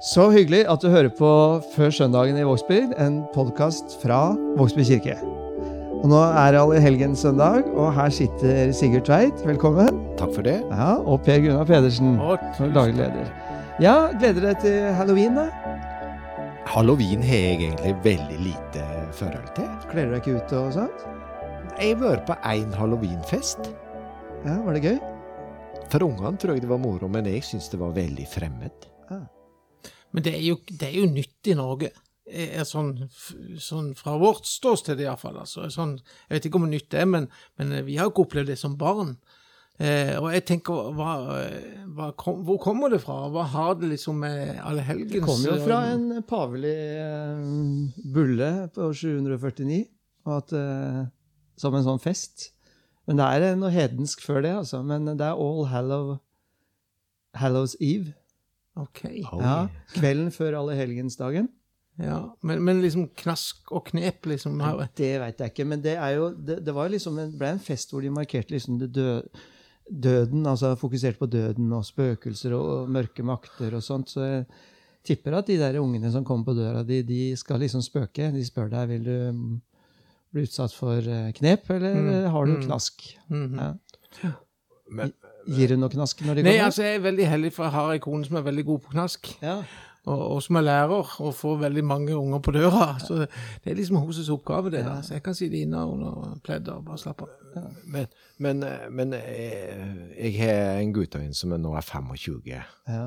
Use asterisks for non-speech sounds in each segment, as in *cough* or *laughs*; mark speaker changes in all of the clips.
Speaker 1: Så hyggelig at du hører på Før søndagen i Vågsby, en podkast fra Vågsby kirke. Og Nå er allehelgens søndag, og her sitter Sigurd Tveit. Velkommen.
Speaker 2: Takk for det.
Speaker 1: Ja, Og Per Gunnar Pedersen, som daglig leder. Ja, gleder deg til halloween, da?
Speaker 2: Halloween har jeg egentlig veldig lite forhold til.
Speaker 1: Kler du deg ikke ut og sånt?
Speaker 2: Jeg har vært på én halloweenfest.
Speaker 1: Ja, Var det gøy?
Speaker 2: For ungene tror jeg det var moro, men jeg syns det var veldig fremmed.
Speaker 3: Men det er jo, det er jo nytt i Norge. Er sånn, sånn fra vårt ståsted iallfall. Altså. Sånn, jeg vet ikke om nytt det er, men, men vi har ikke opplevd det som barn. Eh, og jeg tenker, hva, hva, kom, hvor kommer det fra? Hva har det liksom med allehelgens
Speaker 1: Det kommer jo fra en pavelig eh, bulle på 749, og at, eh, som en sånn fest. Men det er noe hedensk før det, altså. Men det er All Hallow, Hallows Eve.
Speaker 3: Ok.
Speaker 2: Oh,
Speaker 1: Ja, kvelden før allehelgensdagen.
Speaker 3: Ja, men, men liksom knask og knep, liksom.
Speaker 1: Det veit jeg ikke, men det er jo Det, det var liksom en, ble en fest hvor de markerte liksom det dø, døden, altså fokuserte på døden og spøkelser og, og mørke makter og sånt. Så jeg tipper at de der ungene som kommer på døra, de, de skal liksom spøke. De spør deg vil du mm, bli utsatt for eh, knep, eller
Speaker 3: Mm,
Speaker 1: eh, har du
Speaker 3: mm.
Speaker 1: knask.
Speaker 3: Mhm.
Speaker 1: Ja.
Speaker 2: Men,
Speaker 1: Gir du noe knask når de
Speaker 3: Nei,
Speaker 1: kommer?
Speaker 3: altså jeg er veldig heldig, for jeg har ei kone som er veldig god på knask.
Speaker 1: Ja.
Speaker 3: og, og som er lærer, og får veldig mange unger på døra. Så det, er liksom hennes oppgave, det da. Så jeg kan sitte inne under pleddet og bare slappe av.
Speaker 2: men, men, men eh, jeg har en gutteøyne som er nå er 25,
Speaker 1: ja.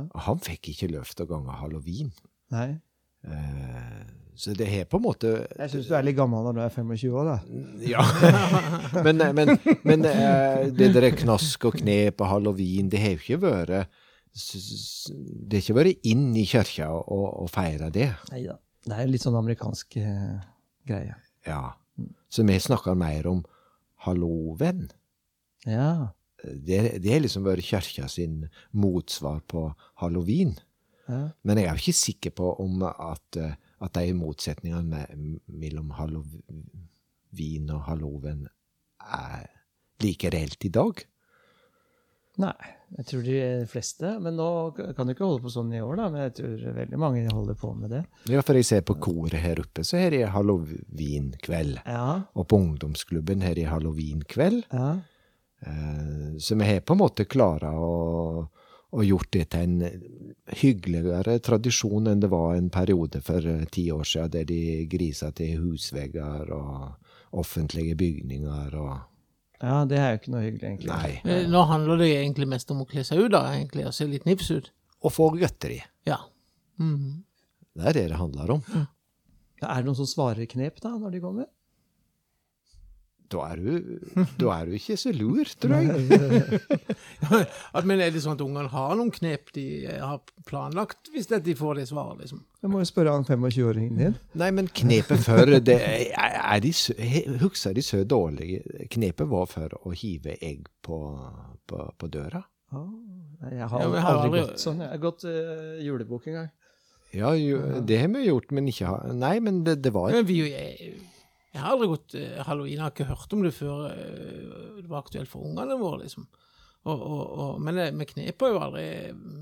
Speaker 2: og han fikk ikke lov til å gange halloween.
Speaker 1: Nei.
Speaker 2: Eh, så det har på en måte
Speaker 1: Jeg syns du er litt gammel når du er 25 år, da.
Speaker 2: Ja. *laughs* men men, men eh, det der knask og knep og halloween, det har jo ikke vært Det har ikke vært inn i kirka og feire det.
Speaker 1: Nei da. Det er litt sånn amerikansk eh, greie.
Speaker 2: Ja. Så vi snakker mer om halloven.
Speaker 1: Ja.
Speaker 2: Det, det har liksom vært kirka sin motsvar på halloween.
Speaker 1: ja.
Speaker 2: Men jeg er jo ikke sikker på om at, eh, at de motsetningene mellom halloween og halloven er like reelt i dag.
Speaker 1: Nei, jeg tror de fleste. Men nå kan du ikke holde på sånn i år, da. Men jeg tror veldig mange holder på med det.
Speaker 2: Ja, for jeg ser på koret her oppe, så her er halloweenkveld.
Speaker 1: Ja,
Speaker 2: Og på ungdomsklubben her er halloweenkveld.
Speaker 1: ja.
Speaker 2: Eh, Så vi har på en måte klart å, å gjort det til en hyggeligere tradisjon enn det var en periode for eh, ti år siden, der de grisa til husvegger og offentlige bygninger og
Speaker 1: ja det er jo ikke noe hyggelig, egentlig.
Speaker 2: Nei.
Speaker 3: Eh, Nå handler det egentlig mest om å kle seg ut, da, egentlig, og se litt nifs ut.
Speaker 2: Og få godteri.
Speaker 3: Ja. Mhm.
Speaker 2: Det er det det handler om.
Speaker 1: Ja, Er det noen som svarer knep da, når de kommer?
Speaker 2: Da er du, da er du ikke så lur, tror jeg. *laughs*
Speaker 3: Men er det sånn at ungene har noen knep de eh, har planlagt, hvis de får det svaret, liksom?
Speaker 1: Jeg må jo spørre han 25-åringen din.
Speaker 2: Nei, men knepet før det er, er de, Husker de så dårlig? Knepet var for å hive egg på, på, på døra.
Speaker 1: Ah, nei, jeg har
Speaker 3: Ja, jeg har aldri-
Speaker 1: gått sånn. Jeg har gått uh, julebok en gang.
Speaker 2: Ja, jo, det har vi gjort, men ikke har Nei, men det, det var
Speaker 3: Men vi, jeg, har aldri gått eh, halloween, jeg har ikke hørt om det før eh, det var aktuelt for ungene våre, liksom. Og, og, og, men det- med knep har jo aldri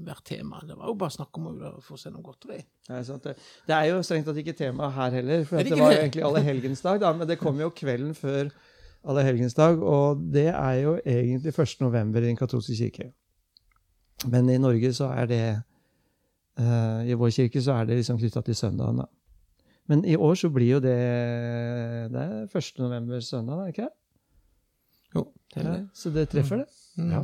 Speaker 3: vært tema. Det var jo bare snakk om å få seg noe godteri.
Speaker 1: er, sant det. det er jo strengt tatt ikke tema her heller, for
Speaker 3: det
Speaker 1: det var jo egentlig allehelgensdag, da, men det kom jo kvelden før allehelgensdag, og det er jo egentlig 1. november i den katolske kirke. Men i Norge så er det uh, I vår kirke så er det liksom knytta til søndagen, da. Men i år så blir jo det Det er 1. november søndag, er det ikke?
Speaker 3: Jo, det er
Speaker 1: Ja, så det treffer det.
Speaker 3: Mm.
Speaker 2: Ja.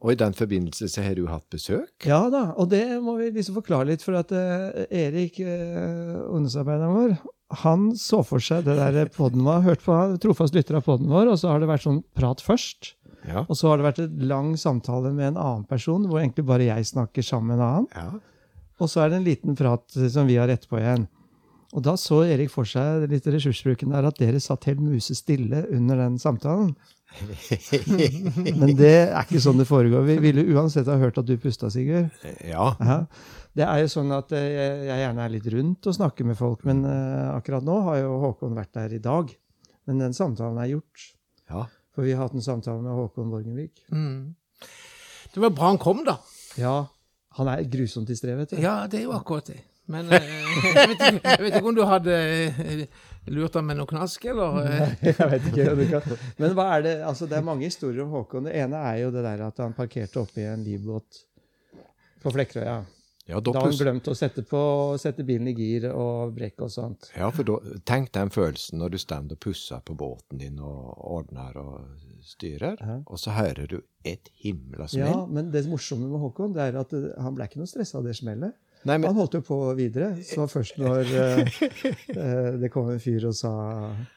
Speaker 2: Og i den forbindelse så har du hatt besøk.
Speaker 1: Ja da, og det må vi liksom forklare litt, for at uh, Erik, uh, ungdomsarbeideren vår, han så for seg det der podden var, hørt på, trofast lytter av podden vår, og så har det vært sånn prat først.
Speaker 2: Ja.
Speaker 1: Og så har det vært en lang samtale med en annen person, hvor egentlig bare jeg snakker sammen med en annen.
Speaker 2: ja.
Speaker 1: Og så er det en liten prat som vi har rett på igjen. Og da så Erik for seg litt ressursbruken der, at dere satt helt musestille under den samtalen. *laughs* Men det er ikke sånn det foregår. Vi ville uansett ha hørt at du pusta, Sigurd.
Speaker 2: Ja.
Speaker 1: Aha. Det er jo sånn at eh, jeg jeg gjerne er litt rundt og snakker med folk, men eh, akkurat nå har jo Håkon vært der i dag. Men den samtalen er gjort.
Speaker 2: ja.
Speaker 1: For vi har hatt en samtale med Håkon Borgenvik.
Speaker 3: Mm. Det var bra han kom, da.
Speaker 1: Ja, Han er grusomt i strevet.
Speaker 3: Ja, det er jo akkurat det. Men eh, *laughs* jeg, vet ikke, jeg vet ikke om du hadde eh, lurt ham med noe knask, eller? Nei,
Speaker 1: jeg vet ikke. du kan. Men hva er det, altså det er mange historier om Håkon. Det ene er jo det der at han parkerte oppe i en livbåt på Flekkerøya.
Speaker 2: Ja, da
Speaker 1: Da han glemte å sette, på, sette bilen i gir og brekke og sånt.
Speaker 2: ja, for da, tenk den følelsen når du står og pusser på båten din og ordner og styrer,
Speaker 1: Ja.
Speaker 2: og så hører du et himla smell.
Speaker 1: Ja, Men det morsomme med Håkon det er at eh, han ble ikke noe stressa av det smellet.
Speaker 2: Nei, men,
Speaker 1: Han holdt jo på videre. Så først når uh, eh, det kom en fyr og sa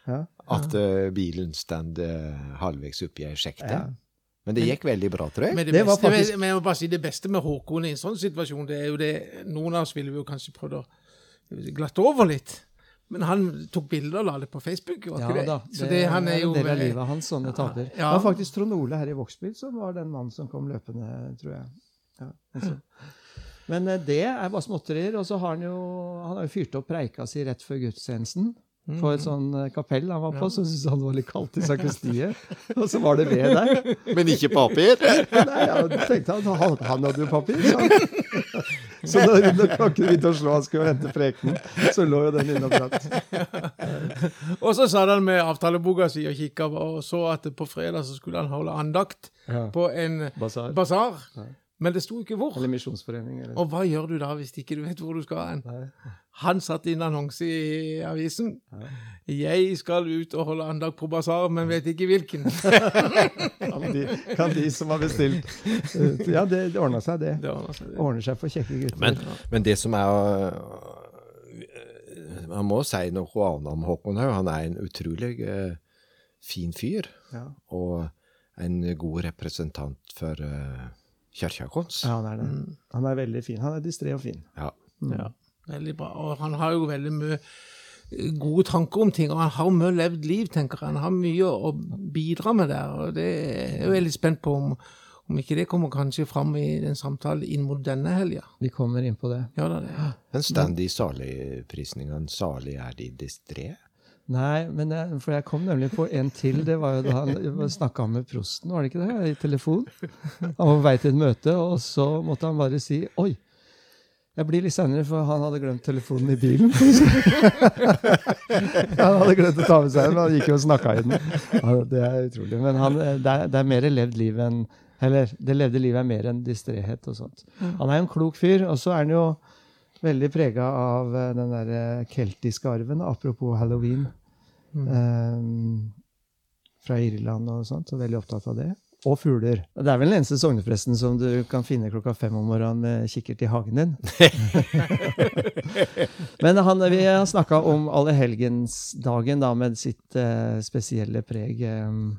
Speaker 1: ja,
Speaker 2: at uh, bilen stand uh, halvveis oppi ei sjekte.
Speaker 1: Ja.
Speaker 2: Men det gikk veldig bra, tror jeg.
Speaker 3: Men det,
Speaker 1: Det
Speaker 3: beste,
Speaker 1: faktisk-
Speaker 3: med, bare si det beste med Håkon i en sånn situasjon, det er jo det Noen av oss ville jo kanskje prøvd å glatte over litt. Men han tok bilder og la det på Facebook. Var
Speaker 1: ja
Speaker 3: det?
Speaker 1: da.
Speaker 3: Så det, han er jo
Speaker 1: en del av livet hans, sånne tabber.
Speaker 3: ja.
Speaker 1: Det var faktisk Trond Ole her i Vågsbygd som var den mannen som kom løpende, tror jeg. Ja, altså. Men eh, det er bare småtterier. Og så har han jo han har jo fyrt opp preika si rett før gudstjenesten. På et sånn eh, kapell han var på, så syntes han det var litt kaldt i sakristiet. *laughs* Og så var det ved der.
Speaker 2: Men ikke papir! *laughs*
Speaker 1: Nei, ja, tenkte han, han, han hadde jo papir, så, *laughs* så når, når klokken begynte å slå, han skulle hente prekenen, så lå jo den inne og bratt.
Speaker 3: Og så satt han med avtaleboka si og kikka og så at på fredag så skulle han holde andakt
Speaker 1: Ja.
Speaker 3: på en
Speaker 1: Basar.
Speaker 3: Men det sto ikke hvor.
Speaker 1: Eller misjonsforening. Eller.
Speaker 3: Og hva gjør du da hvis ikke du vet hvor du skal hen?
Speaker 1: Nei.
Speaker 3: Han satte inn annonse i avisen. 'Jeg skal ut og holde andag på basar, men vet ikke hvilken'. *laughs*
Speaker 1: Kan de, kan de som har bestilt uh, Ja, det, det ordna seg, det.
Speaker 3: Det ordner seg, det.
Speaker 1: Ordner seg for kjekke gutter.
Speaker 2: Men, men det som er øh, Man må si noe annet om Håkon Haug. Han er en utrolig uh, fin fyr.
Speaker 1: ja.
Speaker 2: Og en god representant for uh, vår.
Speaker 1: ja, han er det. Han er veldig fin. Han er distré og fin.
Speaker 2: Ja.
Speaker 3: Ja, veldig bra. Og han har jo veldig mye gode tanker om ting, og han har mye levd liv, tenker jeg. Han har mye å bidra med der, og det er jeg veldig spent på om, om ikke det kommer kanskje fram i en samtale inn mot denne helga.
Speaker 1: Vi kommer inn på det.
Speaker 3: Ja da, det.
Speaker 2: En stand i saligprisningen. Salig er de distré.
Speaker 1: Nei, men jeg, for jeg kom nemlig på en til. Det var jo da han snakka med prosten, var det ikke det? I telefon. Han var på vei til et møte, og så måtte han bare si Oi, jeg blir litt seinere, for han hadde glemt telefonen i bilen. *laughs* han hadde glemt å ta med seg den, men han gikk jo og snakka i den. Ja, det er utrolig. Men han, det, er, det er mer levd liv enn Eller det levde livet er mer enn distréhet og sånt. Han er jo en klok fyr, og så er han jo veldig prega av eh, den der eh, keltiske arven, apropos halloween. Eh, fra Irland og sånt, Så veldig opptatt av det. Og fugler. Det er vel den eneste sognepresten som du kan finne klokka fem om morgenen med kikkert i hagen din. *laughs* Men han, vi har snakka om allehelgensdagen da, med sitt uh, spesielle preg. Um,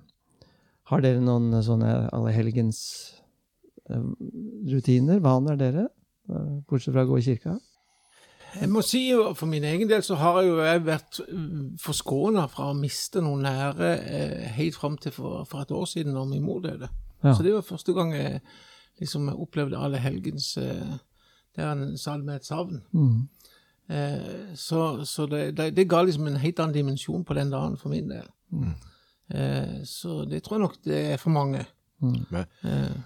Speaker 1: har dere noen sånne allehelgensrutiner? Vaner dere? Eh, Bortsett fra å gå i kirka?
Speaker 3: Jeg må si jo, For min egen del så har jeg jo jeg vært forskåna fra å miste noen nære eh, helt fram til for, for et år siden, når min mor døde.
Speaker 1: Ja.
Speaker 3: Så det var første gang jeg liksom opplevde alle helgens eh, Det er en sal med et savn.
Speaker 1: Mm.
Speaker 3: Eh, så så det, det, det ga liksom en helt annen dimensjon på den dagen for min del. Eh, så det tror jeg nok det er for mange.
Speaker 2: Men,
Speaker 3: Eh,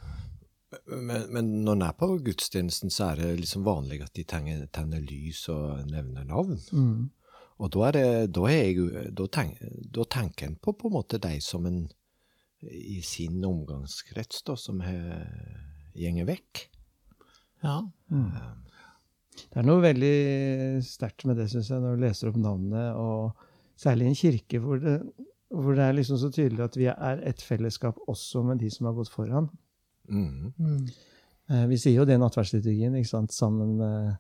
Speaker 2: men, men når en er på gudstjenesten, så er det liksom vanlig at de tenner, tenner lys og nevner navn.
Speaker 1: Mm.
Speaker 2: Og da, er det, da, er jeg, da, tenk, da tenker en på på en måte de som en i sin omgangskrets da, som gjenger vekk.
Speaker 3: ja.
Speaker 1: Det er noe veldig sterkt med det, syns jeg, når du leser opp navnet, og særlig i en kirke hvor det, hvor det er liksom så tydelig at vi er et fellesskap også med de som har gått foran.
Speaker 3: Mm.
Speaker 1: Eh, Vi sier jo det i nattverdsliturgien, ikke sant? sammen med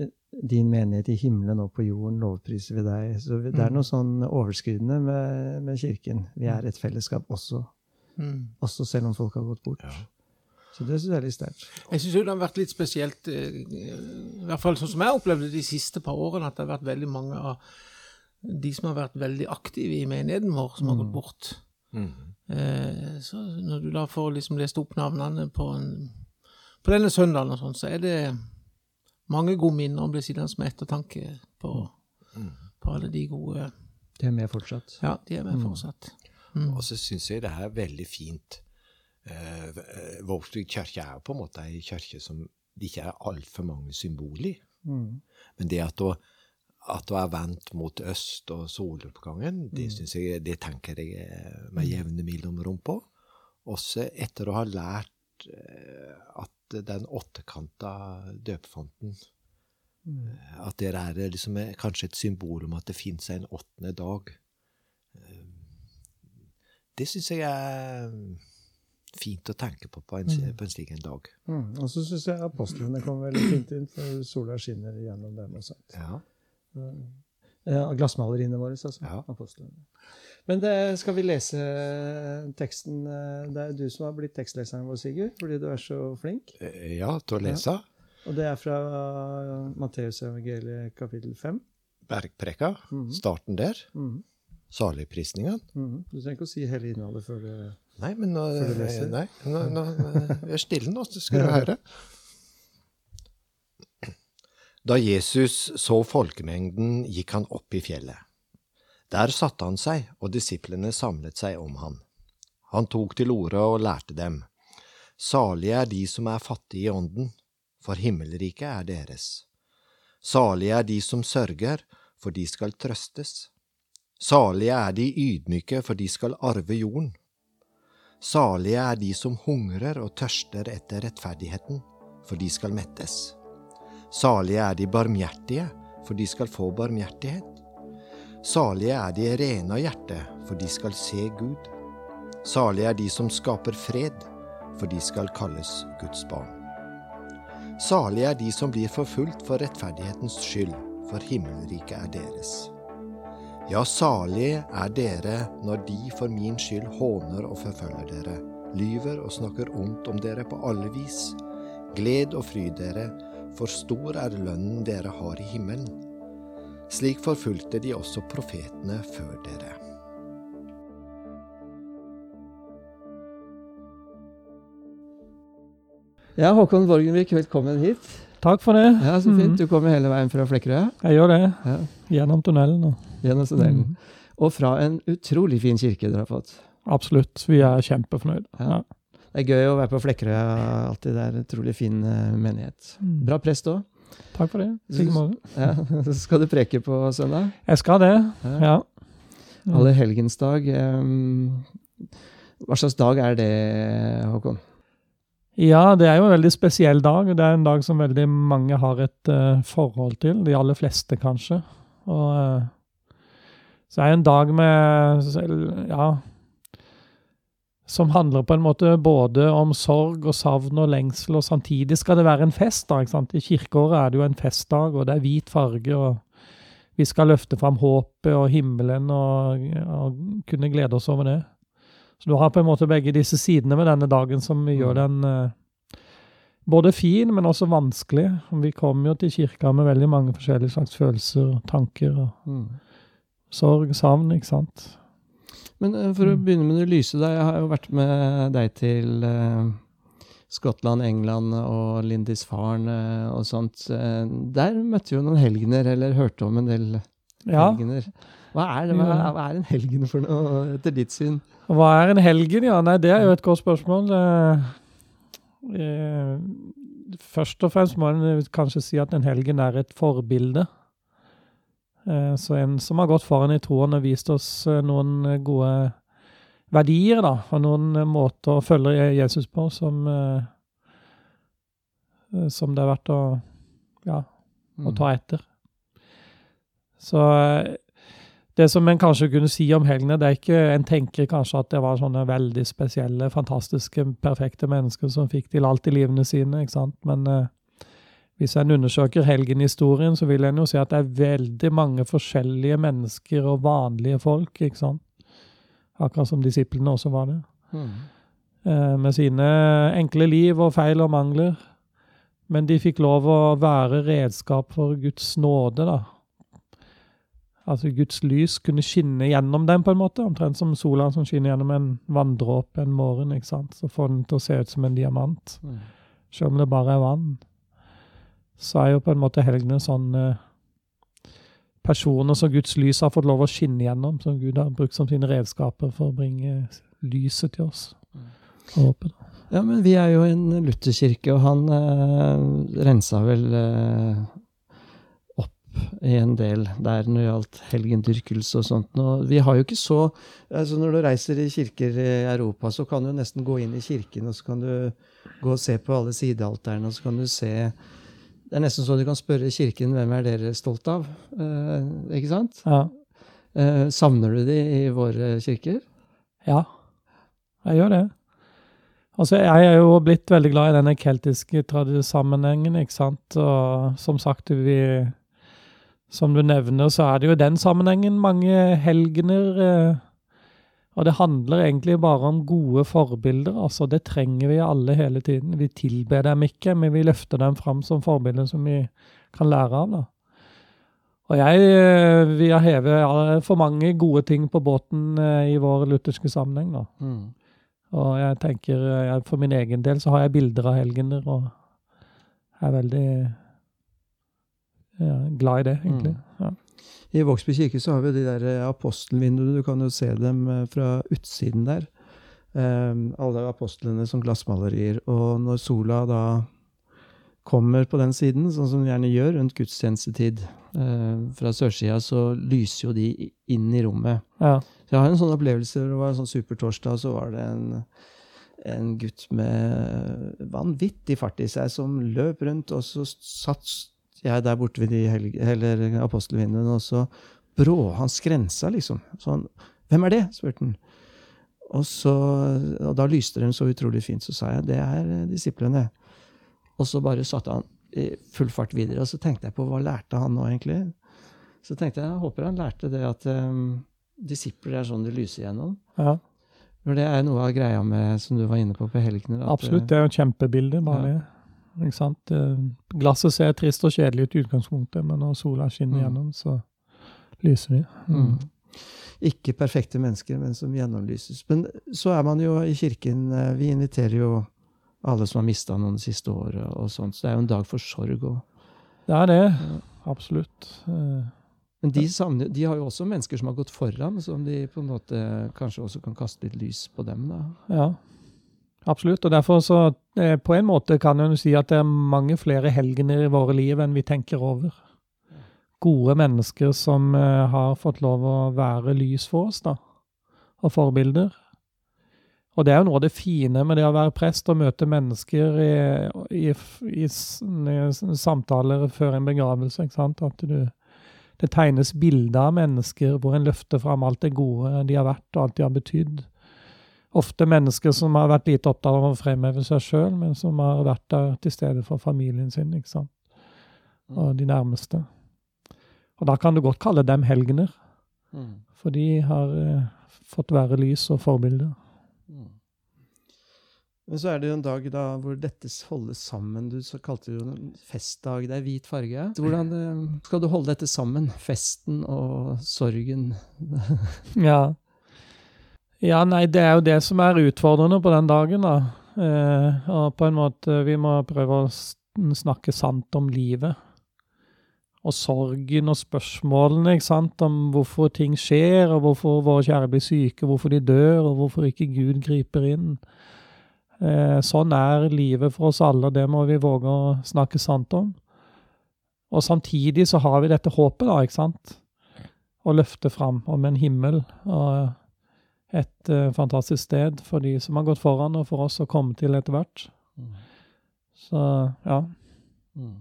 Speaker 1: eh, din menighet i himmelen og på jorden lovpriser vi deg. Så det er noe sånn overskridende med, med kirken. Vi er et fellesskap også,
Speaker 3: Mm.
Speaker 1: også selv om folk har gått bort.
Speaker 2: Ja.
Speaker 1: Så det syns jeg er litt sterkt.
Speaker 3: Jeg syns det har vært litt spesielt, eh, i hvert fall sånn som jeg opplevde de siste par årene, at det har vært veldig mange av de som har vært veldig aktive i menigheten vår, som har gått bort.
Speaker 2: Mhm.
Speaker 3: Eh, Så når du da får liksom lest opp navnene på, en, på denne søndagen, og sånn, så er det mange gode minner og blir sittende med ettertanke på, på alle de gode
Speaker 1: De er med fortsatt.
Speaker 3: Ja, de er med fortsatt. Mm.
Speaker 2: Og så syns jeg det er veldig fint. Eh, Vågsbygd kirke er jo på en måte ei kirke som det ikke er altfor mange symboler i.
Speaker 1: Mm.
Speaker 2: Men det at hun, at å er vendt mot øst og soloppgangen, det, synes jeg, det tenker jeg med jevne mellomrom på. Også etter å ha lært eh, at den åttekanta døpefonten eh, At det er liksom eh, kanskje et symbol om at det fins en åttende dag. Det syns jeg er fint å tenke på på en, på en slik en dag.
Speaker 1: Mm. Og så syns jeg apostlene kommer veldig fint inn, for sola skinner gjennom dem. og sånt.
Speaker 2: Ja.
Speaker 1: Ja, glassmaleriene våre, altså.
Speaker 2: Ja.
Speaker 1: Apostlene. Men det, skal vi lese teksten? eh, Det er du som har blitt tekstleseren vår, Sigurd, fordi du er så flink.
Speaker 2: Eh, Ja, til å lese.
Speaker 1: Og det er fra Matteusevangeliet kapittel 5.
Speaker 2: Bergpreka.
Speaker 1: -hmm.
Speaker 2: Starten der.
Speaker 1: Mhm.
Speaker 2: Saligprisningen.
Speaker 1: -hmm. Du trenger ikke å si hele innholdet før du
Speaker 2: Nei, men nå,
Speaker 1: før du leser.
Speaker 2: nei, nå, nå, vi er stille nå, så skal du høre. Da Jesus så folkemengden, gikk han opp i fjellet. Der satte han seg, og disiplene samlet seg om han. Han tok til orde og lærte dem. Salige er de som er fattige i ånden, for himmelriket er deres. Salige er de som sørger, for de skal trøstes. Salige er de ydmyke, for de skal arve jorden. Salige er de som hungrer og tørster etter rettferdigheten, for de skal mettes. Salige er de barmhjertige, for de skal få barmhjertighet. Salige er de rene av hjerte, for de skal se Gud. Salige er de som skaper fred, for de skal kalles Guds barn. Salige er de som blir forfulgt for rettferdighetens skyld, for himmelriket er deres. Ja, salige er dere når de for min skyld håner og forfølger dere, lyver og snakker ondt om dere på alle vis. Gled og fryd dere, for stor er lønnen dere har i himmelen. Slik forfulgte de også profetene før dere.
Speaker 1: Ja, Håkon Borgenvik, velkommen hit.
Speaker 4: Takk for det.
Speaker 1: Ja, Så fint.
Speaker 4: Mhm.
Speaker 1: Du kommer hele veien fra Flekkerøy?
Speaker 4: Jeg gjør det.
Speaker 1: Ja.
Speaker 4: Gjennom tunnelen. Og.
Speaker 1: gjennom tunnelen.
Speaker 4: Mm.
Speaker 1: Og fra en utrolig fin kirke dere har fått.
Speaker 4: Absolutt. Vi er kjempefornøyd.
Speaker 1: Ja.
Speaker 4: Ja.
Speaker 1: Det er gøy å være på Flekkerøya alltid. Det er en utrolig fin eh, menighet.
Speaker 4: Mm.
Speaker 1: Bra prest òg.
Speaker 4: Takk for det. *laughs*
Speaker 1: Ja. Skal du preke på søndag.
Speaker 4: Jeg skal det.
Speaker 1: Ja.
Speaker 4: Ja.
Speaker 1: Allehelgensdag. dag. hva slags dag er det, Håkon?
Speaker 4: Ja, det er jo en veldig spesiell dag. Det er en dag som veldig mange har et uh, forhold til. De aller fleste, kanskje. Og uh, så er det en dag med Ja. Som handler på en måte både om sorg og savn og lengsel, og samtidig skal det være en fest. da, ikke sant? I kirkeåret er det jo en festdag, og det er hvit farge, og vi skal løfte fram håpet og himmelen og, og kunne glede oss over det. Så du har på en måte begge disse sidene med denne dagen som gjør den eh, både fin, men også vanskelig. Vi kommer jo til kirka med veldig mange forskjellige slags følelser og tanker. og Sorg, savn, ikke sant.
Speaker 1: Men eh, for å
Speaker 4: Mm.
Speaker 1: begynne med det lyse, da. Jeg har jo vært med deg til eh, Skottland, England og Lindisfarne og sånt. Eh, der møtte vi jo noen helgener, eller hørte om en del helgener. Hva er, det, hva, hva er en helgen for noe, etter ditt syn?
Speaker 4: Hva er en helgen? Ja, nei, det er jo et godt spørsmål. Eh, eh, først og fremst må en kanskje si at en helgen er et forbilde. Eh, så en som har gått foran i troen og vist oss eh, noen gode verdier, da, og noen eh, måter å følge Jesus på som Som det er verdt å, ja, å ta etter. Så det som en kanskje kunne si om helgene, det er ikke En tenker kanskje at det var sånne veldig spesielle, fantastiske, perfekte mennesker som fikk til alt i livene sine, ikke sant? Men hvis en undersøker helgenhistorien, så vil en jo si at det er veldig mange forskjellige mennesker og vanlige folk, ikke sant? Akkurat som disiplene også var det.
Speaker 1: Mm.
Speaker 4: Eh, med sine enkle liv og feil og mangler. Men de fikk lov å være redskap for Guds nåde, da. Altså Guds lys kunne skinne gjennom dem, på en måte. Omtrent som sola som skinner gjennom en vanndråpe en morgen. ikke sant? Så får den til å se ut som en diamant.
Speaker 1: Mm.
Speaker 4: Selv om det bare er vann. Så er jo på en måte helgene sånn eh, personer som Guds lys har fått lov å skinne gjennom, som Gud har brukt som sine redskaper for å bringe lyset til oss. Håpet.
Speaker 1: Ja, men vi er jo en lutherkirke, og han eh, rensa vel eh, opp i en del der når det gjaldt helgendyrkelse og sånt. Og vi har jo ikke så altså Når du reiser i kirker i Europa, så kan du nesten gå inn i kirken, og så kan du gå og se på alle sidealterne, og så kan du se Det er nesten så du kan spørre kirken hvem er dere stolt av. Eh, ikke sant?
Speaker 4: Ja.
Speaker 1: Eh, savner du de i våre kirker?
Speaker 4: ja. Jeg gjør det. Altså, jeg er jo blitt veldig glad i denne keltiske sammenhengen, ikke sant. Og som sagt, vi Som du nevner, så er det jo i den sammenhengen mange helgener. Eh, og det handler egentlig bare om gode forbilder. altså Det trenger vi alle hele tiden. Vi tilber dem ikke, men vi løfter dem fram som forbilder som vi kan lære av. da. Og jeg vi vil heve for mange gode ting på båten eh, i vår lutherske sammenheng. da.
Speaker 1: Mm.
Speaker 4: Og jeg tenker, jeg, for min egen del så har jeg bilder av helgener, og er veldig ja, glad i det, egentlig. Ja.
Speaker 1: I Vågsby kirke så har vi de der eh, apostelvinduene. Du kan jo se dem eh, fra utsiden der. Um, alle apostlene som glassmalerier. Og når sola da kommer på den siden, sånn som den gjerne gjør rundt gudstjenestetid uh, fra sørsida, så lyser jo de inn i rommet.
Speaker 4: Ja.
Speaker 1: Så jeg har en sånn opplevelse. Det var en sånn supertorsdag, så var det en, en gutt med vanvittig fart i seg som løp rundt, og så satt jeg der borte ved de helge, eller apostelvinduene, og så brå han skrensa, liksom. Sånn, 'Hvem er det?' spurte han. Og, så, og da lyste de så utrolig fint. Så sa jeg 'Det er eh, disiplene'. Og så bare satte han i full fart videre. Og så tenkte jeg på hva lærte han nå, egentlig? Så tenkte jeg jeg håper han lærte det at um, disipler er sånn de lyser gjennom.
Speaker 4: ja.
Speaker 1: For det er noe av greia med, som du var inne på på helgene.
Speaker 4: Absolutt. Det er jo et kjempebilde, bare
Speaker 1: Ja.
Speaker 4: det. Ikke sant? Eh, Glasset ser trist og kjedelig ut i utgangspunktet, men når sola skinner
Speaker 1: Mm.
Speaker 4: gjennom, så lyser de.
Speaker 1: Mm.
Speaker 4: Mm.
Speaker 1: Ikke perfekte mennesker, men som gjennomlyses. Men så er man jo i kirken eh, Vi inviterer jo alle som har mista noen det siste året, og sånt, så det er jo en dag for sorg. Og,
Speaker 4: Det er det. Absolutt. Eh,
Speaker 1: men de, savner, de har jo også mennesker som har gått foran, som de på en måte kanskje også kan kaste litt lys på dem. da.
Speaker 4: Ja, absolutt. Og derfor så, eh, på en måte kan en si at det er mange flere helgener i våre liv enn vi tenker over. Gode mennesker som eh, har fått lov å være lys for oss, da. Og forbilder. Og det er jo noe av det fine med det å være prest og møte mennesker i, i, i, i samtaler før en begravelse. ikke sant? At du, det tegnes bilder av mennesker hvor en løfter fram alt det gode de har vært, og alt de har betydd ofte mennesker som har vært lite opptatt av å fremheve seg sjøl, men som har vært der til stede for familien sin ikke sant? og de nærmeste. Og da kan du godt kalle dem helgener, for de har eh, fått være lys og forbilder.
Speaker 1: Men så er det jo en dag da hvor dette holdes sammen. Du så kalte det jo en festdag. Det er hvit farge. Hvordan eh, skal du holde dette sammen? Festen og sorgen.
Speaker 4: Ja. Ja, nei, det er jo det som er utfordrende på den dagen, da. Eh, og på en måte, vi må prøve å snakke sant om livet. Og sorgen og spørsmålene, ikke sant, om hvorfor ting skjer, og hvorfor våre kjære blir syke, hvorfor de dør, og hvorfor ikke Gud griper inn. Eh, sånn er livet for oss alle, og det må vi våge å snakke sant om. Og samtidig så har vi dette håpet, da, ikke sant? Å løfte fram om en himmel og et uh, fantastisk sted for de som har gått foran, og for oss å komme til etter hvert. Så ja.
Speaker 1: Mm.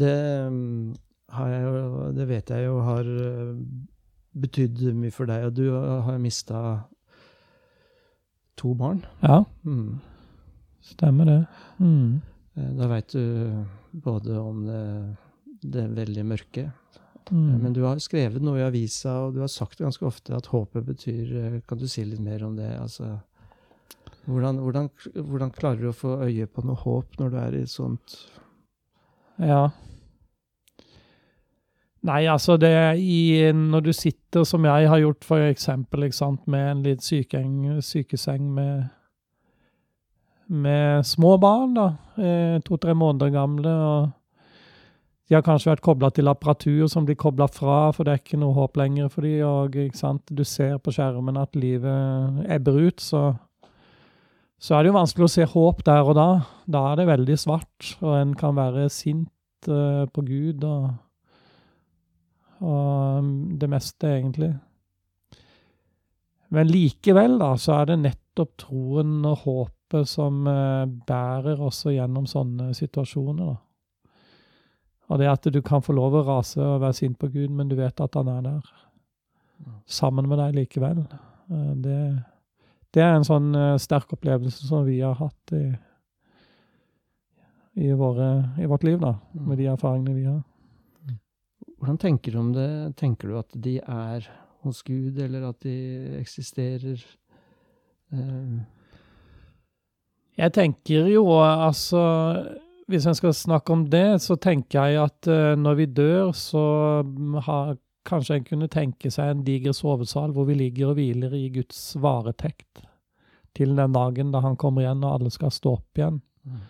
Speaker 1: Det, mm, har jeg jo, det vet jeg jo har eh, betydd mye for deg, og du har mista to barn.
Speaker 4: Ja,
Speaker 1: Mm.
Speaker 4: stemmer det. Mm.
Speaker 1: Eh, Da veit du både om det, det veldig mørke
Speaker 4: Mm.
Speaker 1: Men du har skrevet noe i avisa, og du har sagt ganske ofte at håpet betyr eh, Kan du si litt mer om det? Altså, hvordan, hvordan, hvordan klarer du å få øye på noe håp når du er i sånt
Speaker 4: Ja. Nei, altså det i, Når du sitter som jeg har gjort, for eksempel, sant, med en litt sykeng, sykeseng med, med små barn, da, eh, to-tre måneder gamle, og de har kanskje vært kobla til apparatur som blir kobla fra, for det er ikke noe håp lenger for de, og du ser på skjermen at livet ebber ut, så, så er det jo vanskelig å se håp der og da. Da er det veldig svart, og en kan være sint uh, på Gud og, og mm, det meste, egentlig. Men likevel, da, så er det nettopp troen og håpet som uh, bærer også gjennom sånne situasjoner. da. Og det at du kan få lov å rase og være sint på Gud, men du vet at han er der. Sammen med deg likevel. Uh, det det er en sånn uh, sterk opplevelse som vi har hatt i, i, våre, i vårt liv, da, mm. med de erfaringene vi har.
Speaker 1: Hvordan tenker du om det? Tenker du at de er hos Gud, eller at de eksisterer? Uh...
Speaker 4: Jeg tenker jo altså Hvis en skal snakke om det, så tenker jeg at uh, når vi dør, så har Kanskje en kunne tenke seg en diger sovesal hvor vi ligger og hviler i Guds varetekt til den dagen da han kommer igjen og alle skal stå opp igjen. Mm.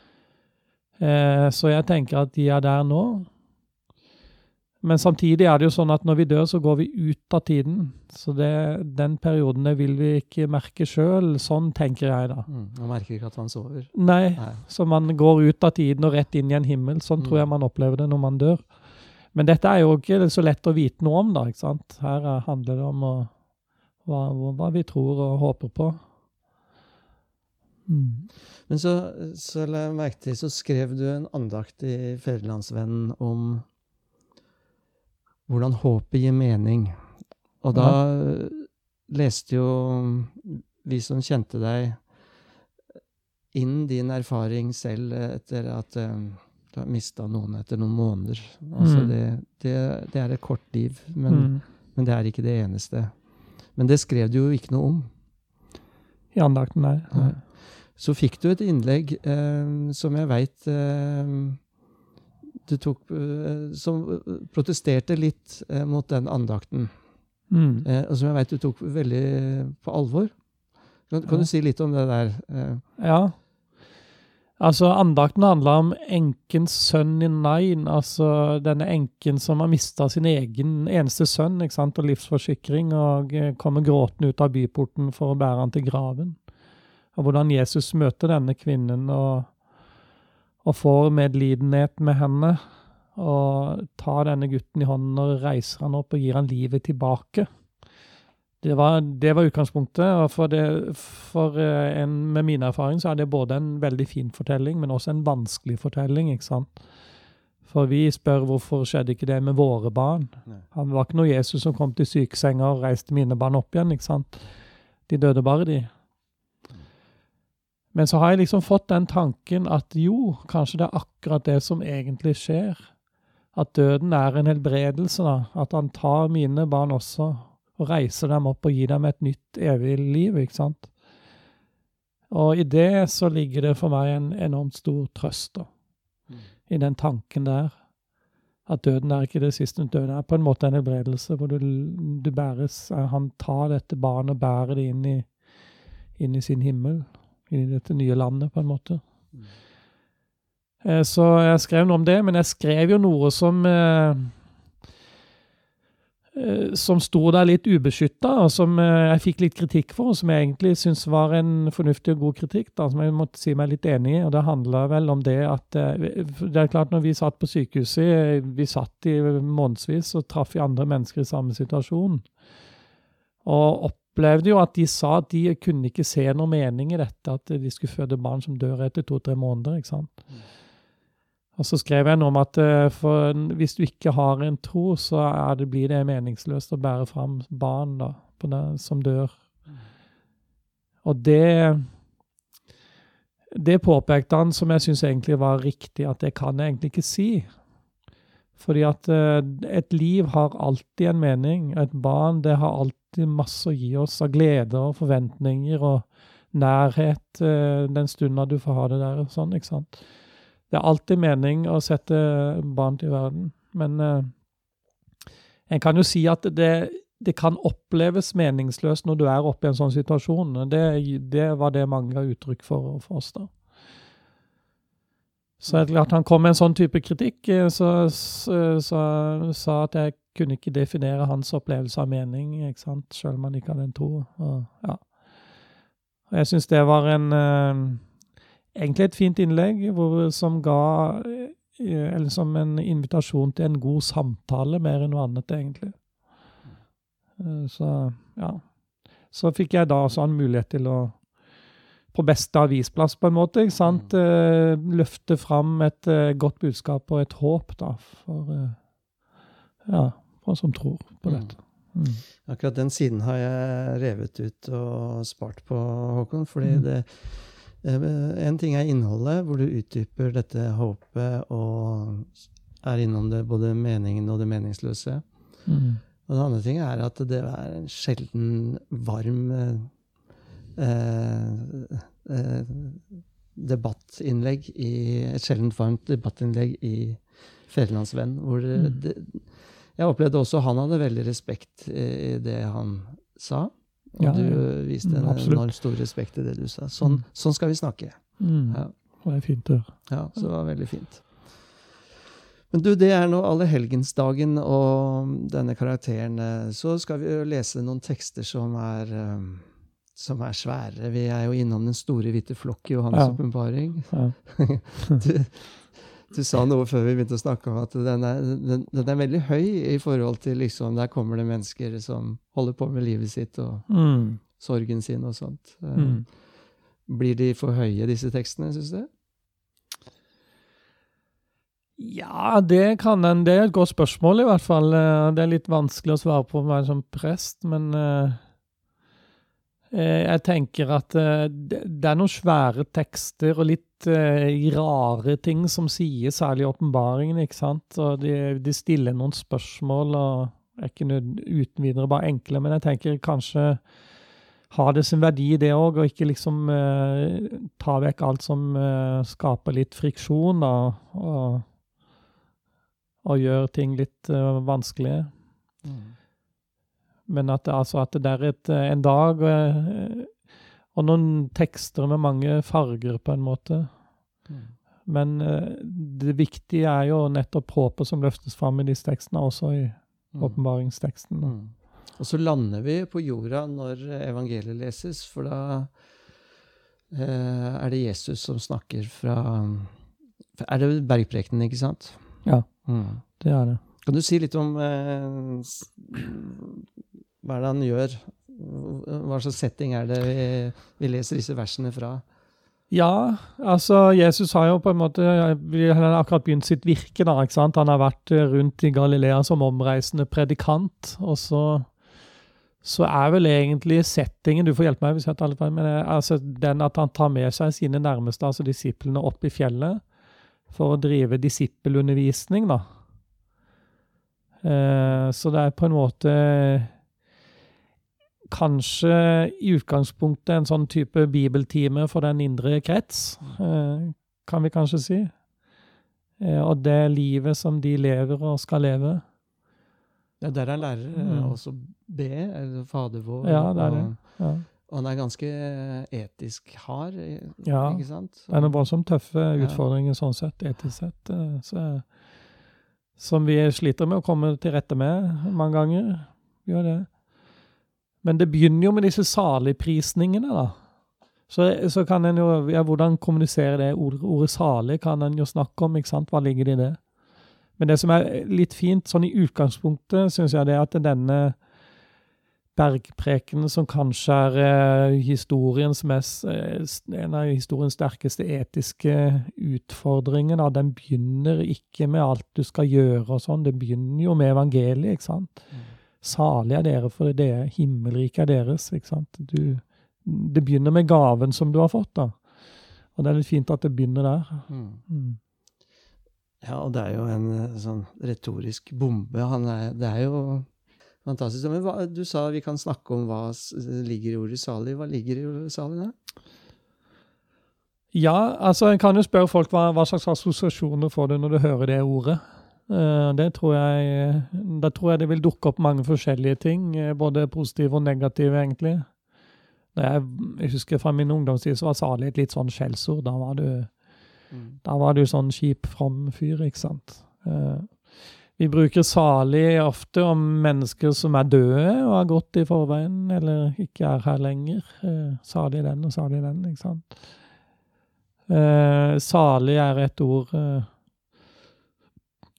Speaker 4: Eh, så jeg tenker at de er der nå. Men samtidig er det jo sånn at når vi dør, så går vi ut av tiden. Så det, den perioden det vil vi ikke merke sjøl. Sånn tenker jeg, da.
Speaker 1: Mm, man merker ikke at man sover.
Speaker 4: Nei, Nei, så man går ut av tiden og rett inn i en himmel. Sånn mm. tror jeg man opplever det når man dør. Men dette er jo ikke så lett å vite noe om, da. ikke sant? Her handler det om å, hva, hva, vi tror og håper på.
Speaker 1: Mm. Men så, så la jeg merke til, så skrev du en andakt i Fedrelandsvennen om hvordan håpet gir mening. Og da ja. leste jo vi som kjente deg, inn din erfaring selv etter at um, du har mista noen etter noen måneder. Altså mm. det, det, det, er et kort liv, men, mm. men, det er ikke det eneste. Men det skrev du jo ikke noe om.
Speaker 4: I andakten, nei. nei.
Speaker 1: Så fikk du et innlegg eh, som jeg veit eh, tok eh, Som protesterte litt eh, mot den andakten. Mm. Eh, og som jeg veit du tok veldig på alvor. Kan, kan du si litt om det der?
Speaker 4: Eh? Ja. Altså, Andakten handler om enkens sønn i Nain, altså denne enken som har mista sin egen eneste sønn ikke sant, og livsforsikring, og eh, kommer gråtende ut av byporten for å bære han til graven. Og hvordan Jesus møter denne kvinnen og, og får medlidenhet med henne, og tar denne gutten i hånden og reiser han opp og gir han livet tilbake. Det var, det var, utgangspunktet. og For, det, for eh, en, med min erfaring så er det både en veldig fin fortelling, men også en vanskelig fortelling. ikke sant? For vi spør hvorfor skjedde ikke det med våre barn. Han var ikke noe Jesus som kom til sykesenga og reiste mine barn opp igjen. ikke sant? De døde bare, de. Men så har jeg liksom fått den tanken at jo, kanskje det er akkurat det som egentlig skjer. At døden er en helbredelse. da, At han tar mine barn også og reiser dem opp og gir dem et nytt, evig liv. ikke sant? Og i det så ligger det for meg en enormt stor trøst, da. Mm. I den tanken der. At døden er ikke det siste. Døden er på en måte en helbredelse, hvor du, du bæres Han tar dette barnet og bærer det inn i, inn i sin himmel. I dette nye landet, på en måte. Mm. Eh, så jeg skrev noe om det, men jeg skrev jo noe som eh, Eh, som sto der litt ubeskytta, og som jeg fikk litt kritikk for, og som jeg egentlig syns var en fornuftig og god kritikk, da, som jeg måtte si meg litt enig i. og Det handla vel om det at Det er klart, når vi satt på sykehuset, vi satt i månedsvis og traff andre mennesker i samme situasjon. Og opplevde jo at de sa at de kunne ikke se noe mening i dette, at de skulle føde barn som dør etter to-tre måneder. ikke sant? Og så skrev jeg noe om at for, hvis du ikke har en tro, så det, blir det meningsløst å bære fram barn da, det, som dør. Og det Det påpekte han som jeg syns egentlig var riktig, at det kan jeg egentlig ikke si. Fordi at uh, et liv har alltid en mening. Et barn det har alltid masse å gi oss av gleder og forventninger og nærhet uh, den stunda du får ha det der. og sånn, ikke sant? Det er alltid mening å sette barn til verden, men uh, en kan jo si at det, det, kan oppleves meningsløst når du er oppe i en sånn situasjon. Det, det var det mange ga uttrykk for for oss, da. Så at han kom med en sånn type kritikk, eh, så sa at jeg kunne ikke definere hans opplevelse av mening, ikke sant? selv om han ikke hadde en tro. Og, ja. Og jeg syns det var en eh, egentlig et fint innlegg hvor, som ga eh, Eller som en invitasjon til en god samtale, mer enn noe annet, egentlig. Så ja. Så fikk jeg da også en mulighet til å på beste avisplass, på en måte. ikke sant? Eh, løfte fram et eh, godt budskap og et håp da, for eh, ja, for som tror på
Speaker 1: Mm.
Speaker 4: dette. Mm.
Speaker 1: Akkurat den siden har jeg revet ut og spart på, Håkon. fordi
Speaker 4: Mm.
Speaker 1: det En ting er innholdet, hvor du utdyper dette håpet og er innom det både meningen og det meningsløse.
Speaker 4: Mm.
Speaker 1: Og den andre ting er at det er en sjelden varm debattinnlegg i Et sjeldent varmt debattinnlegg i Fedrelandsvenn. Hvor
Speaker 4: Mm.
Speaker 1: det, jeg opplevde også han hadde veldig respekt i det han sa. Og
Speaker 4: Ja,
Speaker 1: du viste
Speaker 4: Mm,
Speaker 1: en
Speaker 4: absolutt.
Speaker 1: enormt stor respekt i det du sa. Sånn,
Speaker 4: Mm.
Speaker 1: sånn skal vi snakke.
Speaker 4: Mm.
Speaker 1: Ja.
Speaker 4: Det er fint å høre.
Speaker 1: Ja, så det var veldig fint. Men du, det er nå allehelgensdagen og denne karakteren. eh, Så skal vi lese noen tekster som er, eh, som er svære. Vi er jo innom den store hvite flokk i Johannes'
Speaker 4: Ja.
Speaker 1: åpenbaring.
Speaker 4: Ja. *laughs*
Speaker 1: Du, du sa noe før vi begynte å snakke om at den er, den, den er veldig høy i forhold til liksom, Der kommer det mennesker som holder på med livet sitt og
Speaker 4: Mm.
Speaker 1: sorgen sin og sånt. Eh,
Speaker 4: Mm.
Speaker 1: Blir de for høye, disse tekstene, syns du?
Speaker 4: Ja, det kan en. Det er et godt spørsmål, i hvert fall. Eh, Det er litt vanskelig å svare på meg som prest, men eh, jeg tenker at eh, det er noen svære tekster og litt eh, rare ting som sies, særlig i åpenbaringen, ikke sant? Og de, de stiller noen spørsmål, og er ikke uten videre bare enkle, men jeg tenker kanskje har det sin verdi, det òg, og ikke liksom eh, ta vekk alt som eh, skaper litt friksjon, da. og og gjør ting litt uh, vanskelige. Men at altså, at det er et, eh, en dag og, og noen tekster med mange farger, på en måte. Men eh, det viktige er jo nettopp håpet som løftes fram i disse tekstene, også i åpenbaringsteksten.
Speaker 1: Mm. Og så lander vi på jorda når evangeliet leses, for da eh, er det Jesus som snakker fra Er det bergprekenen, ikke sant?
Speaker 4: Ja.
Speaker 1: Mm.
Speaker 4: Det er det.
Speaker 1: Kan du si litt om eh, hva er det han gjør? Hva slags setting er det vi, vi leser disse versene fra?
Speaker 4: Ja, altså Jesus har jo på en måte Han har akkurat begynt sitt virke. da, ikke sant? Han har vært rundt i Galilea som omreisende predikant. Og så, så er vel egentlig settingen Du får hjelpe meg hvis jeg tar litt feil, men eh, altså den at han tar med seg sine nærmeste, altså disiplene, opp i fjellet for å drive disippelundervisning, da. Eh, så det er på en måte kanskje i utgangspunktet en sånn type bibeltime for den indre krets, eh, kan vi kanskje si. Eh, og det livet som de lever og skal leve.
Speaker 1: Ja, der er lærer eh,
Speaker 4: Mm.
Speaker 1: også be, eller Fader vår.
Speaker 4: Ja, det er det. Ja.
Speaker 1: og han er ganske etisk hard,
Speaker 4: Ja,
Speaker 1: ikke sant?
Speaker 4: Det er noen voldsomt tøffe utfordringer sånn sett, etisk sett. Så, som vi sliter med å komme til rette med mange ganger. Gjør det. Men det begynner jo med disse saligprisningene, da. Så, så kan en jo ja, Hvordan kommunisere det? Ordet, ordet salig kan en jo snakke om, ikke sant? Hva ligger det i det? Men det som er litt fint sånn i utgangspunktet, syns jeg det er at denne bergprekenen, som kanskje er eh, historiens mest, eh, en av historiens sterkeste etiske utfordringer, da, den begynner ikke med alt du skal gjøre og sånn, det begynner jo med evangeliet, ikke sant? Salig er dere, for det er himmelriket er deres, ikke sant? Du, det begynner med gaven som du har fått, da. Og det er litt fint at det begynner der.
Speaker 1: Mm.
Speaker 4: Mm.
Speaker 1: Ja, og det er jo en eh, sånn retorisk bombe. Han er, det er jo fantastisk. Men hva, du sa vi kan snakke om hva ligger i ordet salig. Hva ligger i ordet salig, da?
Speaker 4: Ja, altså en kan jo spørre folk hva, hva slags assosiasjoner får du når du hører det ordet. Eh, det tror jeg, Da tror jeg det vil dukke opp mange forskjellige ting, eh, både positive og negative, egentlig. Jeg, jeg husker fra min ungdomstid så var salig et litt sånn skjellsord. Da var du, da var du sånn kjip, from fyr, ikke sant. Eh, Vi bruker salig ofte om mennesker som er døde og har gått i forveien, eller ikke er her lenger. Salig den og salig den, ikke sant. Salig er et ord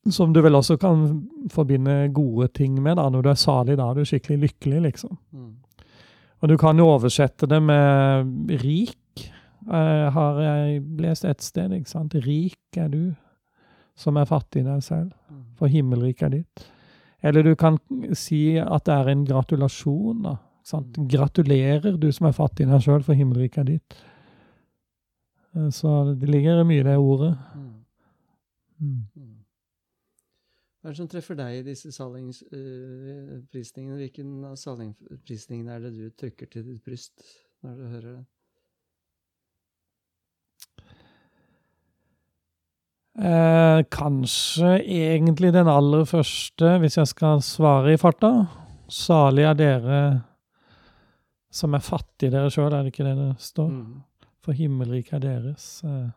Speaker 4: som du vel også kan forbinde gode ting med. da. Når du er salig, da er du skikkelig lykkelig, liksom.
Speaker 1: Mm.
Speaker 4: Og du kan jo oversette det med rik, eh, har jeg lest et sted. ikke sant? Rik er du, som er fattig i deg selv,
Speaker 1: Mm.
Speaker 4: for himmelriket er ditt. Eller du kan si at det er en gratulasjon. da. sant? Gratulerer, du som er fattig i deg sjøl, for himmelriket er ditt. Eh, Så det ligger mye i det ordet.
Speaker 1: Mm. Hva er det som treffer deg i disse salingsprisningene? Hvilken av salingsprisningene er det du trykker til ditt bryst når du hører det?
Speaker 4: Eh, kanskje egentlig den aller første, hvis jeg skal svare i farta. Salig er dere som er fattige dere sjøl, er det ikke det det står?
Speaker 1: Mm.
Speaker 4: For himmelriket er deres. Eh,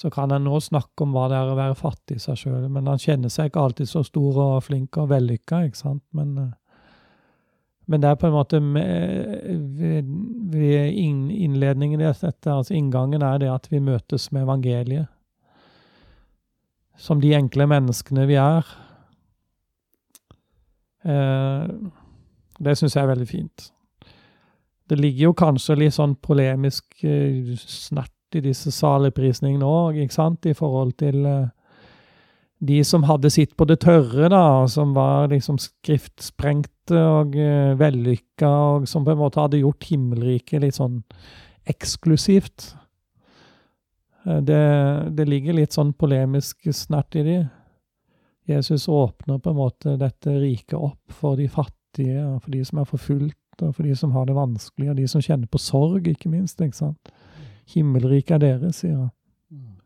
Speaker 4: så kan en nå snakke om hva det er å være fattig i seg sjøl, men han kjenner seg ikke alltid så stor og flink og vellykka, ikke sant? Men, eh, men det er på en måte ved, ved innledningen i dette, altså inngangen er det at vi møtes med evangeliet som de enkle menneskene vi er. Eh, det syns jeg er veldig fint. Det ligger jo kanskje litt sånn polemisk eh, snert i disse saligprisningene òg, ikke sant, i forhold til eh, de som hadde sitt på det tørre, da, som var liksom skriftsprengte og uh, vellykka, og som på en måte hadde gjort himmelriket litt sånn eksklusivt. Eh, Det, det ligger litt sånn polemisk snert i de. Jesus åpner på en måte dette riket opp for de fattige, og for de som er forfulgt, og for de som har det vanskelig, og de som kjenner på sorg, ikke minst. ikke sant? Himmelriket er deres, sier han.
Speaker 1: Mm.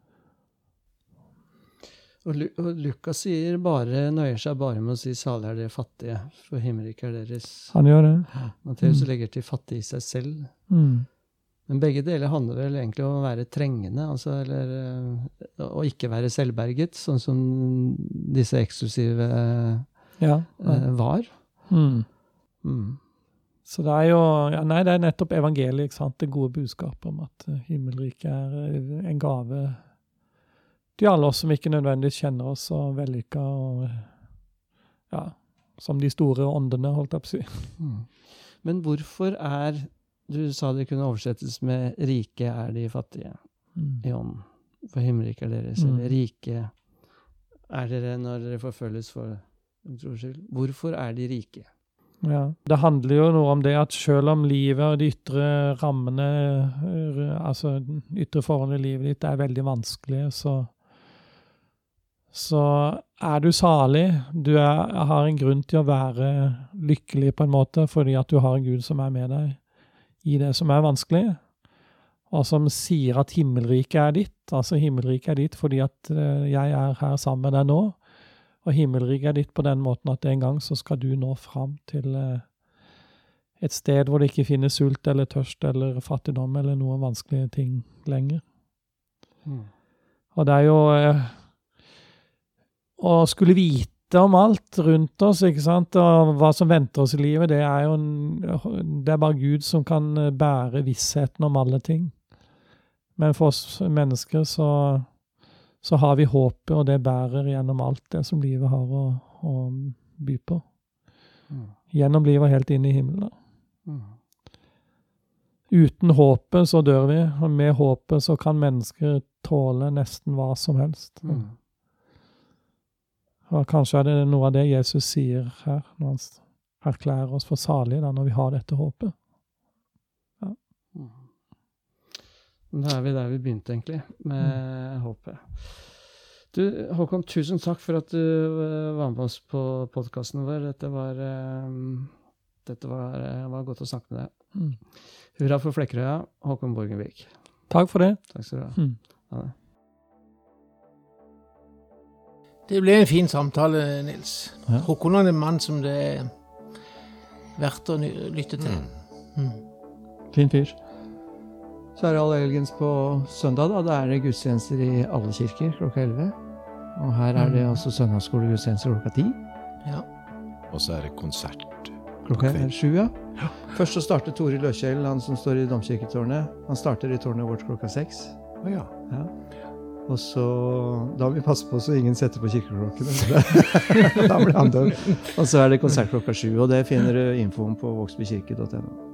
Speaker 1: Og, Lukas sier bare, nøyer seg bare med å si 'salig er dere fattige', for himmelriket er deres.
Speaker 4: Han gjør det.
Speaker 1: Matteus
Speaker 4: Mm.
Speaker 1: legger til 'fattig i seg selv'.
Speaker 4: Mm.
Speaker 1: Men begge deler handler vel egentlig om å være trengende, altså, eller eh, å ikke være selvberget, sånn som disse eksklusive
Speaker 4: Ja.
Speaker 1: ja. var.
Speaker 4: Mm. Så det er jo ja, Nei, det er nettopp evangeliet, ikke sant? det gode budskapet om at eh, himmelriket er eh, en gave til alle oss som ikke nødvendigvis kjenner oss så vellykka og Ja, som de store åndene, holdt jeg på å si.
Speaker 1: Mm. Men hvorfor er Du sa det kunne oversettes med 'rike er de fattige'
Speaker 4: Mm.
Speaker 1: i ånden. For himmelriket er deres.
Speaker 4: Mm.
Speaker 1: Eller 'rike er dere når dere forfølges for tros skyld'. Hvorfor er de rike?
Speaker 4: Ja. Det handler jo noe om det at selv om livet og de ytre rammene, eh, altså ytre forholdene i livet ditt er veldig vanskelige, så så er du salig. Du er, har en grunn til å være lykkelig på en måte, fordi at du har en Gud som er med deg i det som er vanskelig, og som sier at himmelriket er ditt. Altså himmelriket er ditt fordi at eh, jeg er her sammen med deg nå. Og himmelriket ditt på den måten at en gang så skal du nå fram til eh, et sted hvor det ikke finnes sult eller tørst eller fattigdom eller noen vanskelige ting lenger.
Speaker 1: Mm.
Speaker 4: Og det er jo eh, Å skulle vite om alt rundt oss, ikke sant, og hva som venter oss i livet, det er jo en, Det er bare Gud som kan eh, bære vissheten om alle ting. Men for oss mennesker så så har vi håpet, og det bærer gjennom alt det som livet har å, å by på.
Speaker 1: Mm.
Speaker 4: Gjennom livet og helt inn i himmelen.
Speaker 1: Mm.
Speaker 4: Uten håpet så dør vi, og med håpet så kan mennesker tåle nesten hva som helst.
Speaker 1: Mm.
Speaker 4: Og kanskje er det noe av det Jesus sier her, når han erklærer oss for salige, da, når vi har dette håpet.
Speaker 1: Mm. Da er vi der vi begynte, egentlig, med håpet. Du, Håkon, tusen takk for at du eh, var med oss på podkasten vår. Dette var, eh, dette var, eh, var godt å snakke med deg.
Speaker 4: Mm.
Speaker 1: Hurra for Flekkerøya, Håkon Borgenvik.
Speaker 4: Takk for det.
Speaker 1: Takk skal du ha.
Speaker 4: Mm.
Speaker 1: Ha det.
Speaker 3: Det ble en fin samtale, Nils.
Speaker 4: Ja.
Speaker 3: Håkon er en mann som det er verdt å lytte til. Mm.
Speaker 1: Fin fyr. Så er det allehelgens på søndag. da. Da er det gudstjenester i alle kirker klokka 11. Og her er det også søndagsskolegudstjenester klokka ti.
Speaker 3: Ja.
Speaker 2: Og så er det konsert.
Speaker 1: Klokka er sju, ja. Først så starter Tore Løkjell, han som står i domkirketårnet. Han starter i tårnet vårt klokka seks.
Speaker 2: Å ja.
Speaker 1: Ja. Og så Da må vi passe på så ingen setter på kirkeklokkene. *laughs* da blir han død. Og så er det konsert klokka sju, og det finner du infoen på vågsbykirke.no.